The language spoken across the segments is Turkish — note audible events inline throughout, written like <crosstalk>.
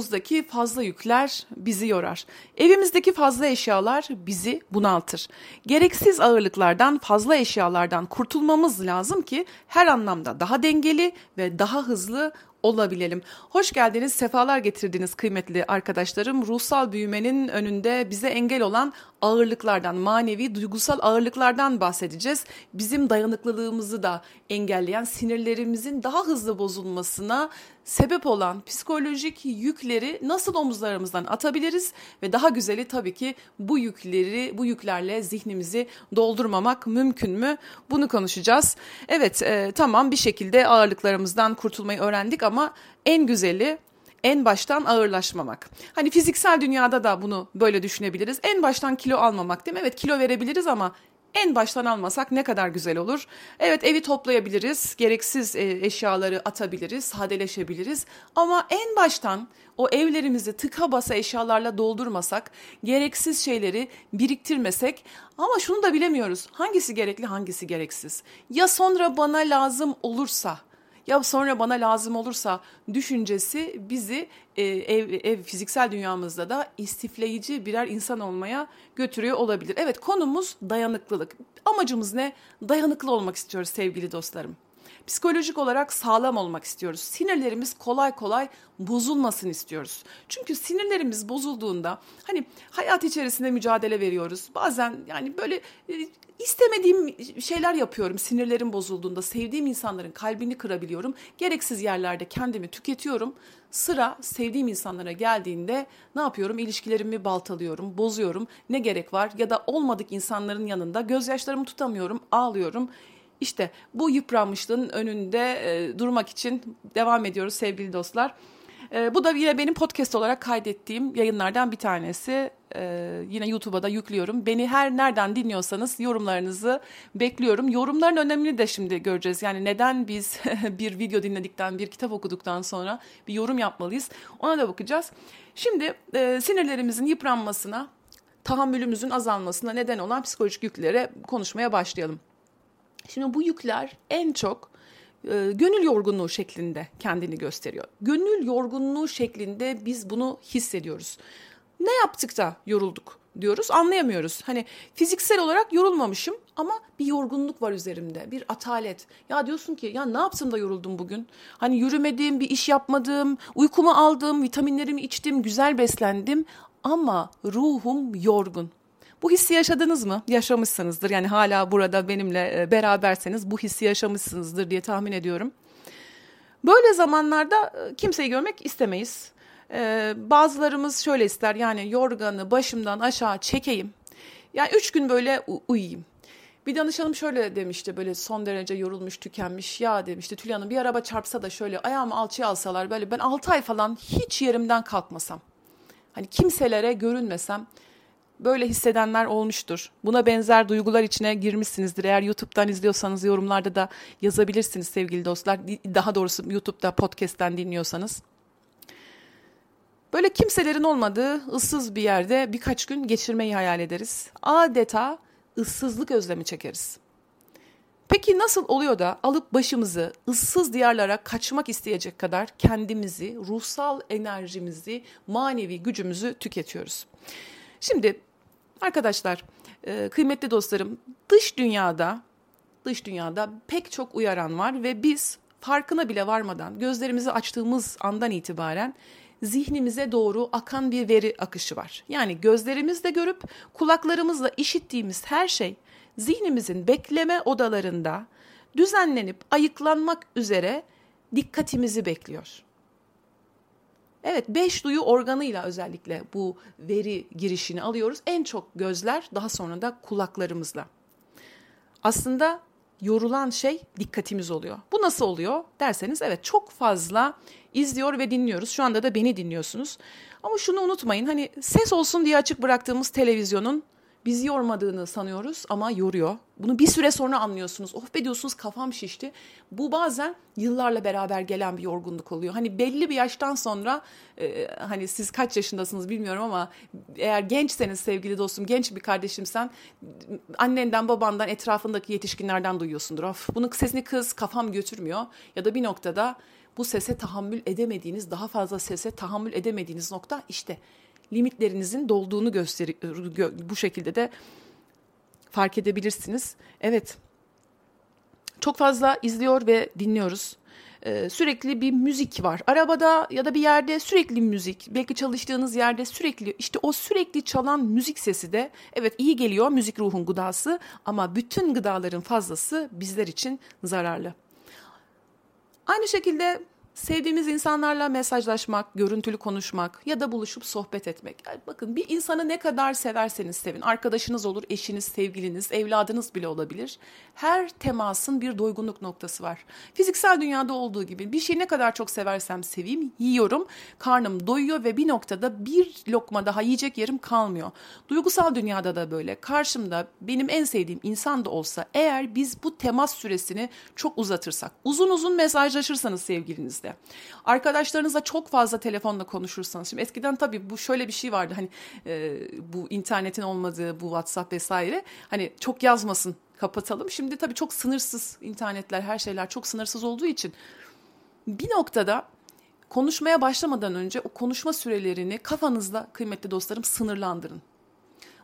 Vücudumuzdaki fazla yükler bizi yorar. Evimizdeki fazla eşyalar bizi bunaltır. Gereksiz ağırlıklardan, fazla eşyalardan kurtulmamız lazım ki her anlamda daha dengeli ve daha hızlı olabilelim. Hoş geldiniz, sefalar getirdiniz kıymetli arkadaşlarım. Ruhsal büyümenin önünde bize engel olan ağırlıklardan, manevi, duygusal ağırlıklardan bahsedeceğiz. Bizim dayanıklılığımızı da engelleyen, sinirlerimizin daha hızlı bozulmasına sebep olan psikolojik yükleri nasıl omuzlarımızdan atabiliriz ve daha güzeli tabii ki bu yükleri, bu yüklerle zihnimizi doldurmamak mümkün mü? Bunu konuşacağız. Evet, e, tamam bir şekilde ağırlıklarımızdan kurtulmayı öğrendik ama en güzeli en baştan ağırlaşmamak. Hani fiziksel dünyada da bunu böyle düşünebiliriz. En baştan kilo almamak değil mi? Evet kilo verebiliriz ama en baştan almasak ne kadar güzel olur. Evet evi toplayabiliriz, gereksiz e, eşyaları atabiliriz, sadeleşebiliriz. Ama en baştan o evlerimizi tıka basa eşyalarla doldurmasak, gereksiz şeyleri biriktirmesek ama şunu da bilemiyoruz. Hangisi gerekli, hangisi gereksiz? Ya sonra bana lazım olursa ya sonra bana lazım olursa düşüncesi bizi e, ev, ev fiziksel dünyamızda da istifleyici birer insan olmaya götürüyor olabilir. Evet konumuz dayanıklılık. Amacımız ne? Dayanıklı olmak istiyoruz sevgili dostlarım. Psikolojik olarak sağlam olmak istiyoruz. Sinirlerimiz kolay kolay bozulmasın istiyoruz. Çünkü sinirlerimiz bozulduğunda hani hayat içerisinde mücadele veriyoruz. Bazen yani böyle e, istemediğim şeyler yapıyorum. Sinirlerim bozulduğunda sevdiğim insanların kalbini kırabiliyorum. Gereksiz yerlerde kendimi tüketiyorum. Sıra sevdiğim insanlara geldiğinde ne yapıyorum? İlişkilerimi baltalıyorum, bozuyorum. Ne gerek var? Ya da olmadık insanların yanında gözyaşlarımı tutamıyorum, ağlıyorum. İşte bu yıpranmışlığın önünde e, durmak için devam ediyoruz sevgili dostlar. E, bu da yine benim podcast olarak kaydettiğim yayınlardan bir tanesi. E, yine YouTube'a da yüklüyorum. Beni her nereden dinliyorsanız yorumlarınızı bekliyorum. Yorumların önemini de şimdi göreceğiz. Yani neden biz <laughs> bir video dinledikten, bir kitap okuduktan sonra bir yorum yapmalıyız? Ona da bakacağız. Şimdi e, sinirlerimizin yıpranmasına, tahammülümüzün azalmasına neden olan psikolojik yüklere konuşmaya başlayalım. Şimdi bu yükler en çok e, gönül yorgunluğu şeklinde kendini gösteriyor. Gönül yorgunluğu şeklinde biz bunu hissediyoruz. Ne yaptık da yorulduk diyoruz anlayamıyoruz. Hani fiziksel olarak yorulmamışım ama bir yorgunluk var üzerimde bir atalet. Ya diyorsun ki ya ne yaptım da yoruldum bugün? Hani yürümedim bir iş yapmadım uykumu aldım vitaminlerimi içtim güzel beslendim ama ruhum yorgun. Bu hissi yaşadınız mı? Yaşamışsınızdır. Yani hala burada benimle e, beraberseniz bu hissi yaşamışsınızdır diye tahmin ediyorum. Böyle zamanlarda e, kimseyi görmek istemeyiz. Ee, bazılarımız şöyle ister yani yorganı başımdan aşağı çekeyim. Yani üç gün böyle uyuyayım. Bir danışanım şöyle demişti böyle son derece yorulmuş tükenmiş ya demişti Tülay Hanım bir araba çarpsa da şöyle ayağımı alçıya alsalar böyle ben altı ay falan hiç yerimden kalkmasam. Hani kimselere görünmesem böyle hissedenler olmuştur. Buna benzer duygular içine girmişsinizdir. Eğer YouTube'dan izliyorsanız yorumlarda da yazabilirsiniz sevgili dostlar. Daha doğrusu YouTube'da podcast'ten dinliyorsanız. Böyle kimselerin olmadığı ıssız bir yerde birkaç gün geçirmeyi hayal ederiz. Adeta ıssızlık özlemi çekeriz. Peki nasıl oluyor da alıp başımızı ıssız diyarlara kaçmak isteyecek kadar kendimizi, ruhsal enerjimizi, manevi gücümüzü tüketiyoruz? Şimdi Arkadaşlar, e, kıymetli dostlarım, dış dünyada dış dünyada pek çok uyaran var ve biz farkına bile varmadan gözlerimizi açtığımız andan itibaren zihnimize doğru akan bir veri akışı var. Yani gözlerimizle görüp kulaklarımızla işittiğimiz her şey zihnimizin bekleme odalarında düzenlenip ayıklanmak üzere dikkatimizi bekliyor. Evet beş duyu organıyla özellikle bu veri girişini alıyoruz. En çok gözler daha sonra da kulaklarımızla. Aslında yorulan şey dikkatimiz oluyor. Bu nasıl oluyor derseniz evet çok fazla izliyor ve dinliyoruz. Şu anda da beni dinliyorsunuz. Ama şunu unutmayın hani ses olsun diye açık bıraktığımız televizyonun bizi yormadığını sanıyoruz ama yoruyor. Bunu bir süre sonra anlıyorsunuz. Of be diyorsunuz kafam şişti. Bu bazen yıllarla beraber gelen bir yorgunluk oluyor. Hani belli bir yaştan sonra e, hani siz kaç yaşındasınız bilmiyorum ama eğer gençseniz sevgili dostum, genç bir kardeşimsen annenden, babandan, etrafındaki yetişkinlerden duyuyorsundur. Of bunun sesini kız kafam götürmüyor ya da bir noktada bu sese tahammül edemediğiniz, daha fazla sese tahammül edemediğiniz nokta işte limitlerinizin dolduğunu gösteriyor. Bu şekilde de fark edebilirsiniz. Evet. Çok fazla izliyor ve dinliyoruz. Ee, sürekli bir müzik var. Arabada ya da bir yerde sürekli müzik. Belki çalıştığınız yerde sürekli işte o sürekli çalan müzik sesi de evet iyi geliyor müzik ruhun gıdası ama bütün gıdaların fazlası bizler için zararlı. Aynı şekilde Sevdiğimiz insanlarla mesajlaşmak, görüntülü konuşmak ya da buluşup sohbet etmek. Yani bakın bir insanı ne kadar severseniz sevin. Arkadaşınız olur, eşiniz, sevgiliniz, evladınız bile olabilir. Her temasın bir doygunluk noktası var. Fiziksel dünyada olduğu gibi bir şeyi ne kadar çok seversem seveyim, yiyorum, karnım doyuyor ve bir noktada bir lokma daha yiyecek yerim kalmıyor. Duygusal dünyada da böyle. Karşımda benim en sevdiğim insan da olsa eğer biz bu temas süresini çok uzatırsak, uzun uzun mesajlaşırsanız sevgilinizle şekilde. Arkadaşlarınızla çok fazla telefonla konuşursanız. Şimdi eskiden tabii bu şöyle bir şey vardı. Hani e, bu internetin olmadığı bu WhatsApp vesaire. Hani çok yazmasın kapatalım. Şimdi tabii çok sınırsız internetler her şeyler çok sınırsız olduğu için bir noktada konuşmaya başlamadan önce o konuşma sürelerini kafanızda kıymetli dostlarım sınırlandırın.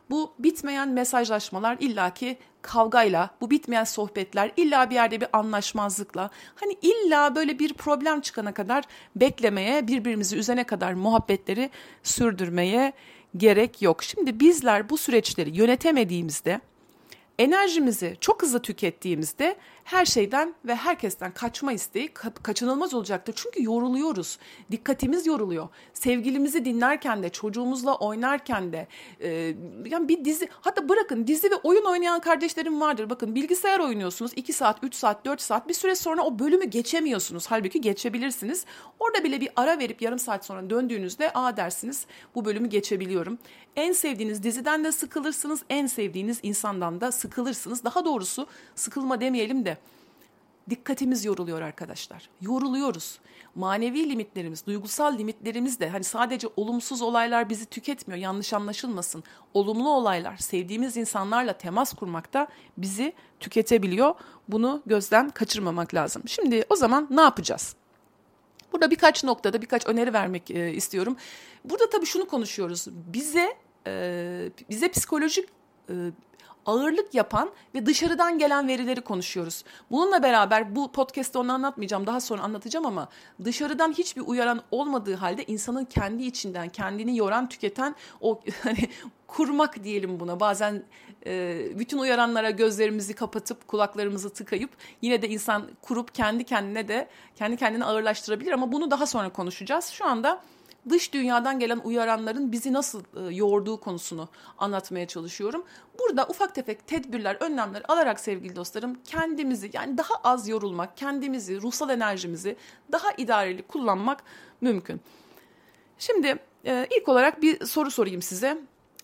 Bu bitmeyen mesajlaşmalar illaki kavgayla, bu bitmeyen sohbetler illa bir yerde bir anlaşmazlıkla, hani illa böyle bir problem çıkana kadar beklemeye, birbirimizi üzene kadar muhabbetleri sürdürmeye gerek yok. Şimdi bizler bu süreçleri yönetemediğimizde enerjimizi çok hızlı tükettiğimizde her şeyden ve herkesten kaçma isteği kaçınılmaz olacaktır. Çünkü yoruluyoruz. Dikkatimiz yoruluyor. Sevgilimizi dinlerken de, çocuğumuzla oynarken de, e, yani bir dizi, hatta bırakın dizi ve oyun oynayan kardeşlerim vardır. Bakın bilgisayar oynuyorsunuz 2 saat, 3 saat, 4 saat bir süre sonra o bölümü geçemiyorsunuz. Halbuki geçebilirsiniz. Orada bile bir ara verip yarım saat sonra döndüğünüzde aa dersiniz bu bölümü geçebiliyorum. En sevdiğiniz diziden de sıkılırsınız, en sevdiğiniz insandan da sıkılırsınız. Daha doğrusu sıkılma demeyelim dikkatimiz yoruluyor arkadaşlar. Yoruluyoruz. Manevi limitlerimiz, duygusal limitlerimiz de hani sadece olumsuz olaylar bizi tüketmiyor. Yanlış anlaşılmasın. Olumlu olaylar, sevdiğimiz insanlarla temas kurmakta bizi tüketebiliyor. Bunu gözden kaçırmamak lazım. Şimdi o zaman ne yapacağız? Burada birkaç noktada birkaç öneri vermek e, istiyorum. Burada tabii şunu konuşuyoruz. Bize e, bize psikolojik e, ağırlık yapan ve dışarıdan gelen verileri konuşuyoruz. Bununla beraber bu podcast'te onu anlatmayacağım daha sonra anlatacağım ama dışarıdan hiçbir uyaran olmadığı halde insanın kendi içinden kendini yoran tüketen o <laughs> hani kurmak diyelim buna. Bazen e, bütün uyaranlara gözlerimizi kapatıp kulaklarımızı tıkayıp yine de insan kurup kendi kendine de kendi kendini ağırlaştırabilir ama bunu daha sonra konuşacağız. Şu anda dış dünyadan gelen uyaranların bizi nasıl e, yoğurduğu konusunu anlatmaya çalışıyorum. Burada ufak tefek tedbirler, önlemler alarak sevgili dostlarım kendimizi yani daha az yorulmak, kendimizi, ruhsal enerjimizi daha idareli kullanmak mümkün. Şimdi e, ilk olarak bir soru sorayım size.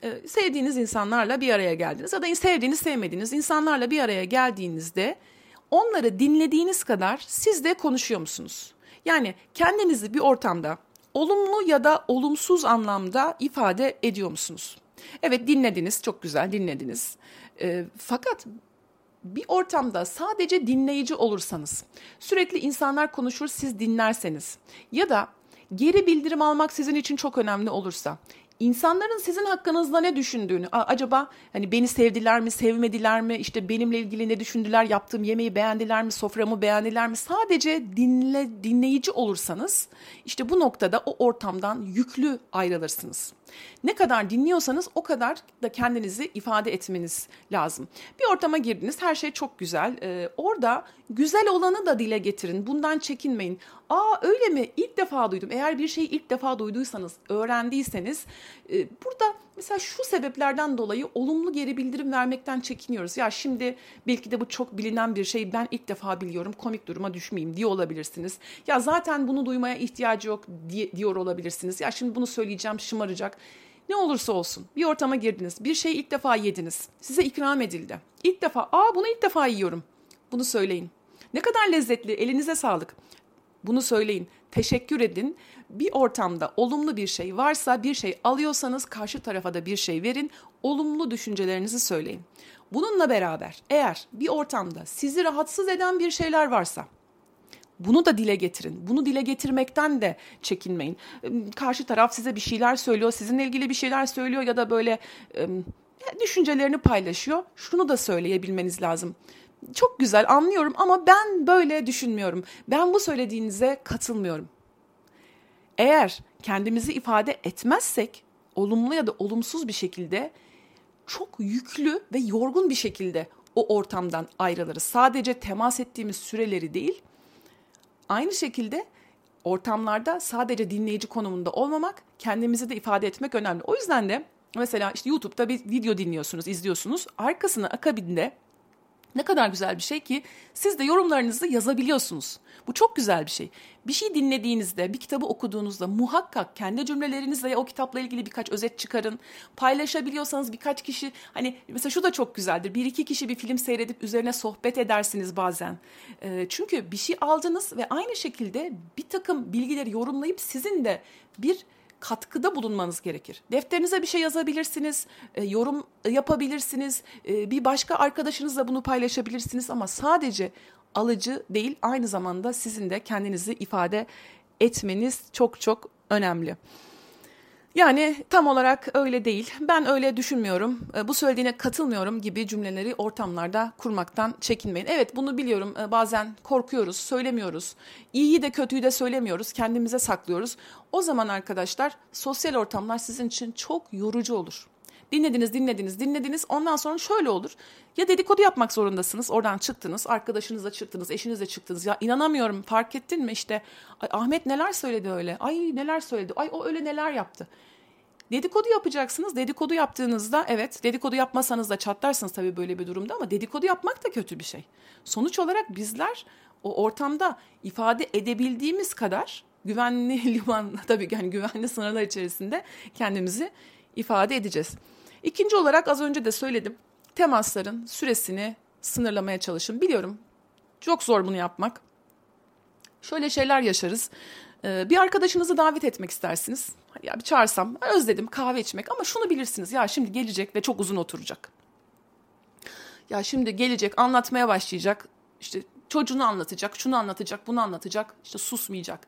E, sevdiğiniz insanlarla bir araya geldiniz ya da sevdiğiniz, sevmediğiniz insanlarla bir araya geldiğinizde onları dinlediğiniz kadar siz de konuşuyor musunuz? Yani kendinizi bir ortamda olumlu ya da olumsuz anlamda ifade ediyor musunuz? Evet dinlediniz, çok güzel dinlediniz. E, fakat bir ortamda sadece dinleyici olursanız, sürekli insanlar konuşur siz dinlerseniz ya da geri bildirim almak sizin için çok önemli olursa, İnsanların sizin hakkınızda ne düşündüğünü, acaba hani beni sevdiler mi, sevmediler mi, işte benimle ilgili ne düşündüler, yaptığım yemeği beğendiler mi, soframı beğendiler mi? Sadece dinle, dinleyici olursanız işte bu noktada o ortamdan yüklü ayrılırsınız. Ne kadar dinliyorsanız o kadar da kendinizi ifade etmeniz lazım. Bir ortama girdiniz, her şey çok güzel. Ee, orada güzel olanı da dile getirin. Bundan çekinmeyin. Aa öyle mi? İlk defa duydum. Eğer bir şeyi ilk defa duyduysanız, öğrendiyseniz e, burada mesela şu sebeplerden dolayı olumlu geri bildirim vermekten çekiniyoruz. Ya şimdi belki de bu çok bilinen bir şey ben ilk defa biliyorum komik duruma düşmeyeyim diye olabilirsiniz. Ya zaten bunu duymaya ihtiyacı yok diyor olabilirsiniz. Ya şimdi bunu söyleyeceğim şımaracak. Ne olursa olsun bir ortama girdiniz, bir şeyi ilk defa yediniz, size ikram edildi. İlk defa, aa bunu ilk defa yiyorum. Bunu söyleyin. Ne kadar lezzetli, elinize sağlık. Bunu söyleyin. Teşekkür edin. Bir ortamda olumlu bir şey varsa, bir şey alıyorsanız karşı tarafa da bir şey verin. Olumlu düşüncelerinizi söyleyin. Bununla beraber eğer bir ortamda sizi rahatsız eden bir şeyler varsa, Bunu da dile getirin. Bunu dile getirmekten de çekinmeyin. Karşı taraf size bir şeyler söylüyor, sizinle ilgili bir şeyler söylüyor ya da böyle düşüncelerini paylaşıyor. Şunu da söyleyebilmeniz lazım. Çok güzel anlıyorum ama ben böyle düşünmüyorum. Ben bu söylediğinize katılmıyorum. Eğer kendimizi ifade etmezsek olumlu ya da olumsuz bir şekilde çok yüklü ve yorgun bir şekilde o ortamdan ayrılırız. Sadece temas ettiğimiz süreleri değil, aynı şekilde ortamlarda sadece dinleyici konumunda olmamak, kendimizi de ifade etmek önemli. O yüzden de mesela işte YouTube'da bir video dinliyorsunuz, izliyorsunuz. Arkasına akabinde ne kadar güzel bir şey ki siz de yorumlarınızı yazabiliyorsunuz. Bu çok güzel bir şey. Bir şey dinlediğinizde, bir kitabı okuduğunuzda muhakkak kendi cümlelerinizle o kitapla ilgili birkaç özet çıkarın. Paylaşabiliyorsanız birkaç kişi hani mesela şu da çok güzeldir. Bir iki kişi bir film seyredip üzerine sohbet edersiniz bazen. E, çünkü bir şey aldınız ve aynı şekilde bir takım bilgileri yorumlayıp sizin de bir katkıda bulunmanız gerekir. Defterinize bir şey yazabilirsiniz, e, yorum yapabilirsiniz, e, bir başka arkadaşınızla bunu paylaşabilirsiniz ama sadece alıcı değil aynı zamanda sizin de kendinizi ifade etmeniz çok çok önemli. Yani tam olarak öyle değil. Ben öyle düşünmüyorum. E, bu söylediğine katılmıyorum gibi cümleleri ortamlarda kurmaktan çekinmeyin. Evet bunu biliyorum. E, bazen korkuyoruz, söylemiyoruz. İyiyi de kötüyü de söylemiyoruz. Kendimize saklıyoruz. O zaman arkadaşlar sosyal ortamlar sizin için çok yorucu olur. Dinlediniz, dinlediniz, dinlediniz. Ondan sonra şöyle olur. Ya dedikodu yapmak zorundasınız. Oradan çıktınız, arkadaşınızla çıktınız, eşinizle çıktınız. Ya inanamıyorum fark ettin mi işte Ay, Ahmet neler söyledi öyle. Ay neler söyledi. Ay o öyle neler yaptı. Dedikodu yapacaksınız. Dedikodu yaptığınızda evet dedikodu yapmasanız da çatlarsınız tabii böyle bir durumda ama dedikodu yapmak da kötü bir şey. Sonuç olarak bizler o ortamda ifade edebildiğimiz kadar güvenli <laughs> liman tabii yani güvenli sınırlar içerisinde kendimizi ifade edeceğiz. İkinci olarak az önce de söyledim. Temasların süresini sınırlamaya çalışın. Biliyorum çok zor bunu yapmak. Şöyle şeyler yaşarız. Ee, bir arkadaşınızı davet etmek istersiniz. Ya bir çağırsam özledim kahve içmek ama şunu bilirsiniz ya şimdi gelecek ve çok uzun oturacak. Ya şimdi gelecek anlatmaya başlayacak. İşte çocuğunu anlatacak, şunu anlatacak, bunu anlatacak. İşte susmayacak.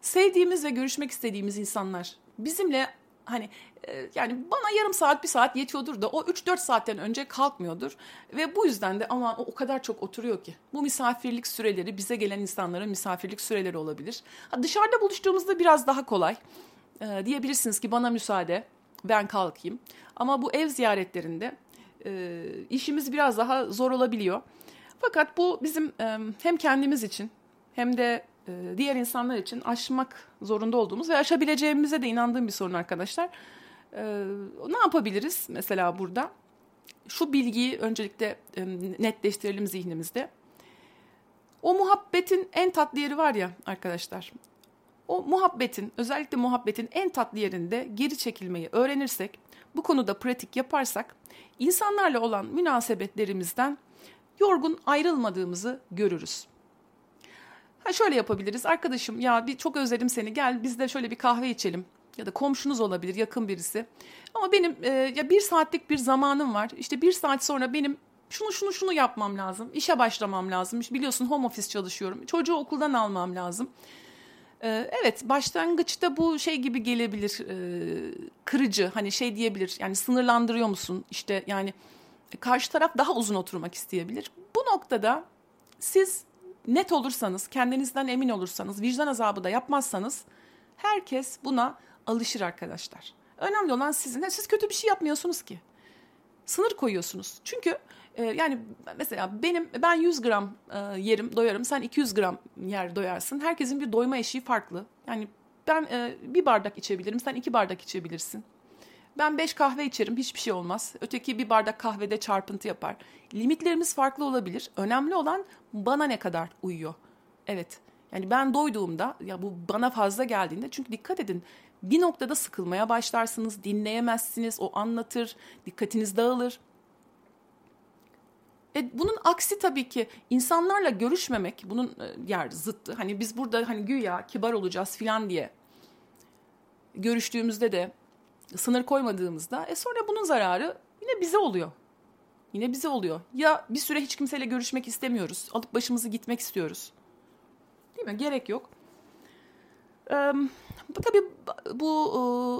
Sevdiğimiz ve görüşmek istediğimiz insanlar bizimle hani e, yani bana yarım saat bir saat yetiyordur da o 3-4 saatten önce kalkmıyordur. Ve bu yüzden de ama o, o kadar çok oturuyor ki. Bu misafirlik süreleri bize gelen insanların misafirlik süreleri olabilir. Ha, dışarıda buluştuğumuzda biraz daha kolay. E, diyebilirsiniz ki bana müsaade ben kalkayım. Ama bu ev ziyaretlerinde e, işimiz biraz daha zor olabiliyor. Fakat bu bizim e, hem kendimiz için hem de diğer insanlar için aşmak zorunda olduğumuz ve aşabileceğimize de inandığım bir sorun arkadaşlar. E, ne yapabiliriz mesela burada? Şu bilgiyi öncelikle netleştirelim zihnimizde. O muhabbetin en tatlı yeri var ya arkadaşlar. O muhabbetin, özellikle muhabbetin en tatlı yerinde geri çekilmeyi öğrenirsek, bu konuda pratik yaparsak, insanlarla olan münasebetlerimizden yorgun ayrılmadığımızı görürüz. Ha şöyle yapabiliriz. Arkadaşım ya bir çok özledim seni. Gel biz de şöyle bir kahve içelim. Ya da komşunuz olabilir, yakın birisi. Ama benim e, ya bir saatlik bir zamanım var. İşte bir saat sonra benim şunu şunu şunu yapmam lazım. İşe başlamam lazım. Biliyorsun home office çalışıyorum. Çocuğu okuldan almam lazım. Ee, evet başlangıçta bu şey gibi gelebilir e, kırıcı hani şey diyebilir yani sınırlandırıyor musun işte yani karşı taraf daha uzun oturmak isteyebilir. Bu noktada siz net olursanız, kendinizden emin olursanız, vicdan azabı da yapmazsanız herkes buna alışır arkadaşlar. Önemli olan sizin. Siz kötü bir şey yapmıyorsunuz ki. Sınır koyuyorsunuz. Çünkü e, yani mesela benim ben 100 gram e, yerim doyarım sen 200 gram yer doyarsın. Herkesin bir doyma eşiği farklı. Yani ben e, bir bardak içebilirim sen iki bardak içebilirsin. Ben beş kahve içerim hiçbir şey olmaz. Öteki bir bardak kahvede çarpıntı yapar. Limitlerimiz farklı olabilir. Önemli olan bana ne kadar uyuyor. Evet. Yani ben doyduğumda ya bu bana fazla geldiğinde çünkü dikkat edin bir noktada sıkılmaya başlarsınız, dinleyemezsiniz, o anlatır, dikkatiniz dağılır. E, bunun aksi tabii ki insanlarla görüşmemek, bunun e, yer zıttı. Hani biz burada hani güya kibar olacağız filan diye görüştüğümüzde de sınır koymadığımızda e sonra bunun zararı yine bize oluyor. Yine bize oluyor. Ya bir süre hiç kimseyle görüşmek istemiyoruz. Alıp başımızı gitmek istiyoruz. Değil mi? Gerek yok. Ee, tabii bu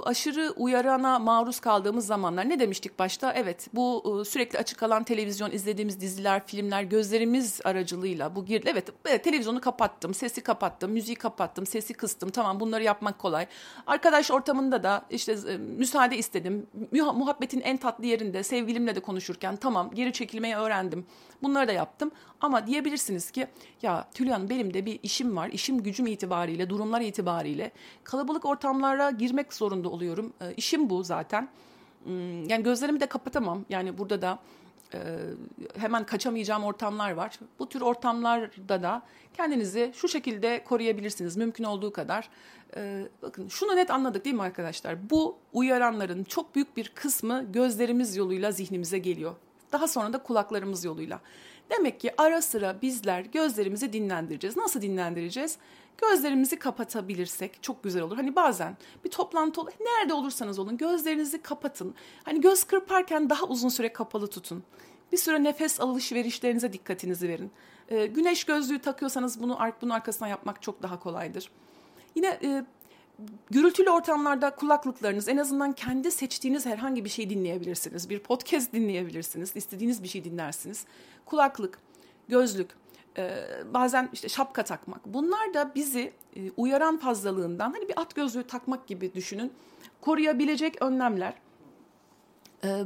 e, aşırı uyarana maruz kaldığımız zamanlar ne demiştik başta? Evet bu e, sürekli açık kalan televizyon izlediğimiz diziler, filmler gözlerimiz aracılığıyla bu girdi. Evet, evet televizyonu kapattım, sesi kapattım, müziği kapattım, sesi kıstım. Tamam bunları yapmak kolay. Arkadaş ortamında da işte e, müsaade istedim. Muhabbetin en tatlı yerinde sevgilimle de konuşurken tamam geri çekilmeyi öğrendim. Bunları da yaptım. Ama diyebilirsiniz ki ya Tülyan benim de bir işim var. İşim gücüm itibariyle, durumlar itibariyle kalabalık ortamlara girmek zorunda oluyorum. E, işim bu zaten. Hmm, yani gözlerimi de kapatamam. Yani burada da e, hemen kaçamayacağım ortamlar var. Bu tür ortamlarda da kendinizi şu şekilde koruyabilirsiniz mümkün olduğu kadar. E, bakın şunu net anladık değil mi arkadaşlar? Bu uyaranların çok büyük bir kısmı gözlerimiz yoluyla zihnimize geliyor. Daha sonra da kulaklarımız yoluyla. Demek ki ara sıra bizler gözlerimizi dinlendireceğiz. Nasıl dinlendireceğiz? Gözlerimizi kapatabilirsek çok güzel olur. Hani bazen bir toplantı nerede olursanız olun gözlerinizi kapatın. Hani göz kırparken daha uzun süre kapalı tutun. Bir süre nefes alışverişlerinize dikkatinizi verin. Ee, güneş gözlüğü takıyorsanız bunu bunun arkasından yapmak çok daha kolaydır. Yine e, gürültülü ortamlarda kulaklıklarınız en azından kendi seçtiğiniz herhangi bir şey dinleyebilirsiniz. Bir podcast dinleyebilirsiniz. istediğiniz bir şey dinlersiniz. Kulaklık, gözlük, e, bazen işte şapka takmak. Bunlar da bizi e, uyaran fazlalığından hani bir at gözlüğü takmak gibi düşünün. Koruyabilecek önlemler. E,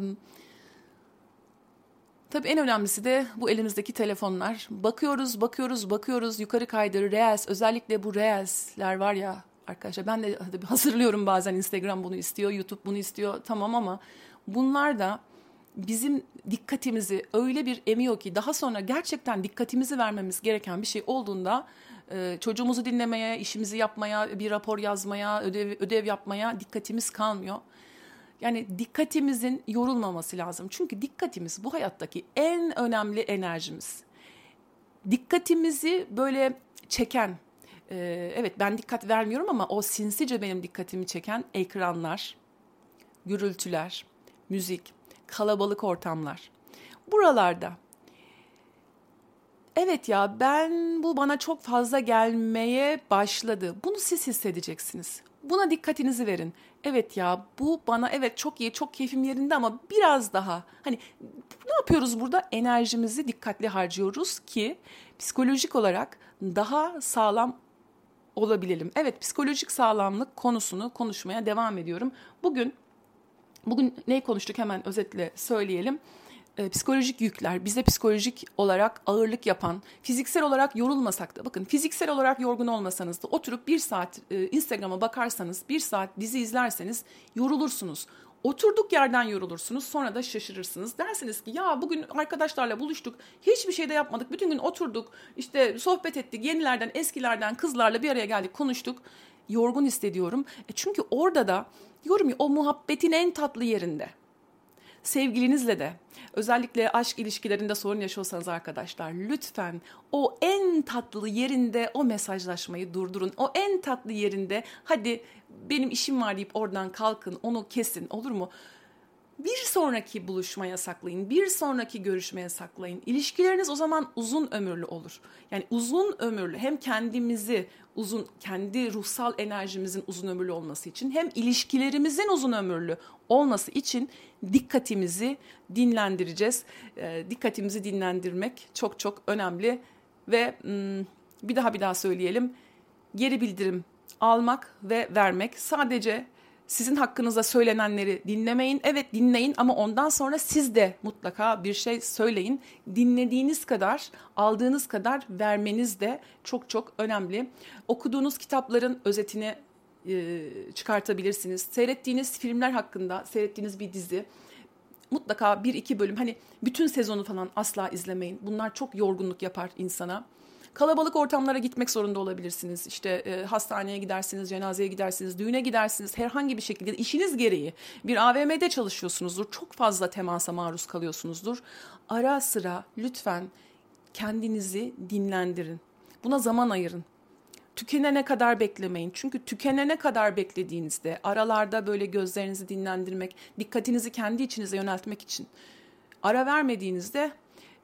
tabii en önemlisi de bu elimizdeki telefonlar. Bakıyoruz, bakıyoruz, bakıyoruz. Yukarı kaydır, Reels. Özellikle bu Reels'ler var ya arkadaşlar. Ben de hazırlıyorum bazen Instagram bunu istiyor, YouTube bunu istiyor. Tamam ama bunlar da bizim dikkatimizi öyle bir emiyor ki daha sonra gerçekten dikkatimizi vermemiz gereken bir şey olduğunda e, çocuğumuzu dinlemeye, işimizi yapmaya, bir rapor yazmaya, ödev, ödev yapmaya dikkatimiz kalmıyor. Yani dikkatimizin yorulmaması lazım. Çünkü dikkatimiz bu hayattaki en önemli enerjimiz. Dikkatimizi böyle çeken, e, evet ben dikkat vermiyorum ama o sinsice benim dikkatimi çeken ekranlar, gürültüler, müzik, kalabalık ortamlar. Buralarda evet ya ben bu bana çok fazla gelmeye başladı. Bunu siz hissedeceksiniz. Buna dikkatinizi verin. Evet ya bu bana evet çok iyi, çok keyfim yerinde ama biraz daha hani ne yapıyoruz burada? Enerjimizi dikkatli harcıyoruz ki psikolojik olarak daha sağlam olabilelim. Evet psikolojik sağlamlık konusunu konuşmaya devam ediyorum. Bugün Bugün ne konuştuk hemen özetle söyleyelim. E, psikolojik yükler, bize psikolojik olarak ağırlık yapan, fiziksel olarak yorulmasak da, bakın fiziksel olarak yorgun olmasanız da oturup bir saat e, Instagram'a bakarsanız, bir saat dizi izlerseniz yorulursunuz. Oturduk yerden yorulursunuz sonra da şaşırırsınız. Dersiniz ki ya bugün arkadaşlarla buluştuk hiçbir şey de yapmadık. Bütün gün oturduk işte sohbet ettik yenilerden eskilerden kızlarla bir araya geldik konuştuk. Yorgun hissediyorum. E çünkü orada da Diyorum ya o muhabbetin en tatlı yerinde. Sevgilinizle de özellikle aşk ilişkilerinde sorun yaşıyorsanız arkadaşlar lütfen o en tatlı yerinde o mesajlaşmayı durdurun. O en tatlı yerinde hadi benim işim var deyip oradan kalkın onu kesin olur mu? bir sonraki buluşmaya saklayın, bir sonraki görüşmeye saklayın. İlişkileriniz o zaman uzun ömürlü olur. Yani uzun ömürlü hem kendimizi uzun, kendi ruhsal enerjimizin uzun ömürlü olması için hem ilişkilerimizin uzun ömürlü olması için dikkatimizi dinlendireceğiz. E, dikkatimizi dinlendirmek çok çok önemli ve hmm, bir daha bir daha söyleyelim. Geri bildirim almak ve vermek sadece sizin hakkınıza söylenenleri dinlemeyin. Evet dinleyin ama ondan sonra siz de mutlaka bir şey söyleyin. Dinlediğiniz kadar, aldığınız kadar vermeniz de çok çok önemli. Okuduğunuz kitapların özetini e, çıkartabilirsiniz. Seyrettiğiniz filmler hakkında, seyrettiğiniz bir dizi mutlaka bir iki bölüm hani bütün sezonu falan asla izlemeyin. Bunlar çok yorgunluk yapar insana. Kalabalık ortamlara gitmek zorunda olabilirsiniz. İşte e, hastaneye gidersiniz, cenazeye gidersiniz, düğüne gidersiniz. Herhangi bir şekilde işiniz gereği bir AVM'de çalışıyorsunuzdur. Çok fazla temasa maruz kalıyorsunuzdur. Ara sıra lütfen kendinizi dinlendirin. Buna zaman ayırın tükenene kadar beklemeyin. Çünkü tükenene kadar beklediğinizde aralarda böyle gözlerinizi dinlendirmek, dikkatinizi kendi içinize yöneltmek için ara vermediğinizde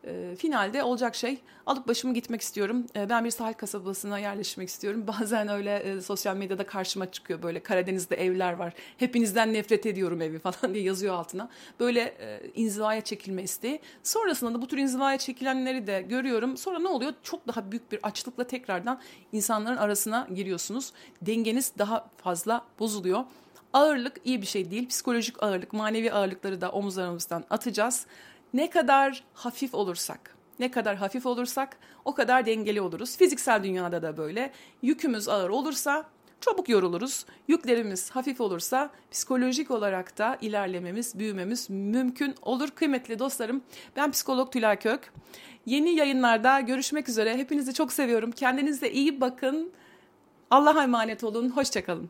e, finalde olacak şey alıp başımı gitmek istiyorum. E, ben bir sahil kasabasına yerleşmek istiyorum. <laughs> Bazen öyle e, sosyal medyada karşıma çıkıyor böyle Karadeniz'de evler var. Hepinizden nefret ediyorum evi <laughs> falan diye yazıyor altına. Böyle e, inzivaya çekilme isteği. Sonrasında da bu tür inzivaya çekilenleri de görüyorum. Sonra ne oluyor? Çok daha büyük bir açlıkla tekrardan insanların arasına giriyorsunuz. Dengeniz daha fazla bozuluyor. Ağırlık iyi bir şey değil. Psikolojik ağırlık, manevi ağırlıkları da omuzlarımızdan atacağız. Ne kadar hafif olursak, ne kadar hafif olursak o kadar dengeli oluruz. Fiziksel dünyada da böyle. Yükümüz ağır olursa çabuk yoruluruz. Yüklerimiz hafif olursa psikolojik olarak da ilerlememiz, büyümemiz mümkün olur. Kıymetli dostlarım ben psikolog Tülay Kök. Yeni yayınlarda görüşmek üzere. Hepinizi çok seviyorum. Kendinize iyi bakın. Allah'a emanet olun. Hoşçakalın.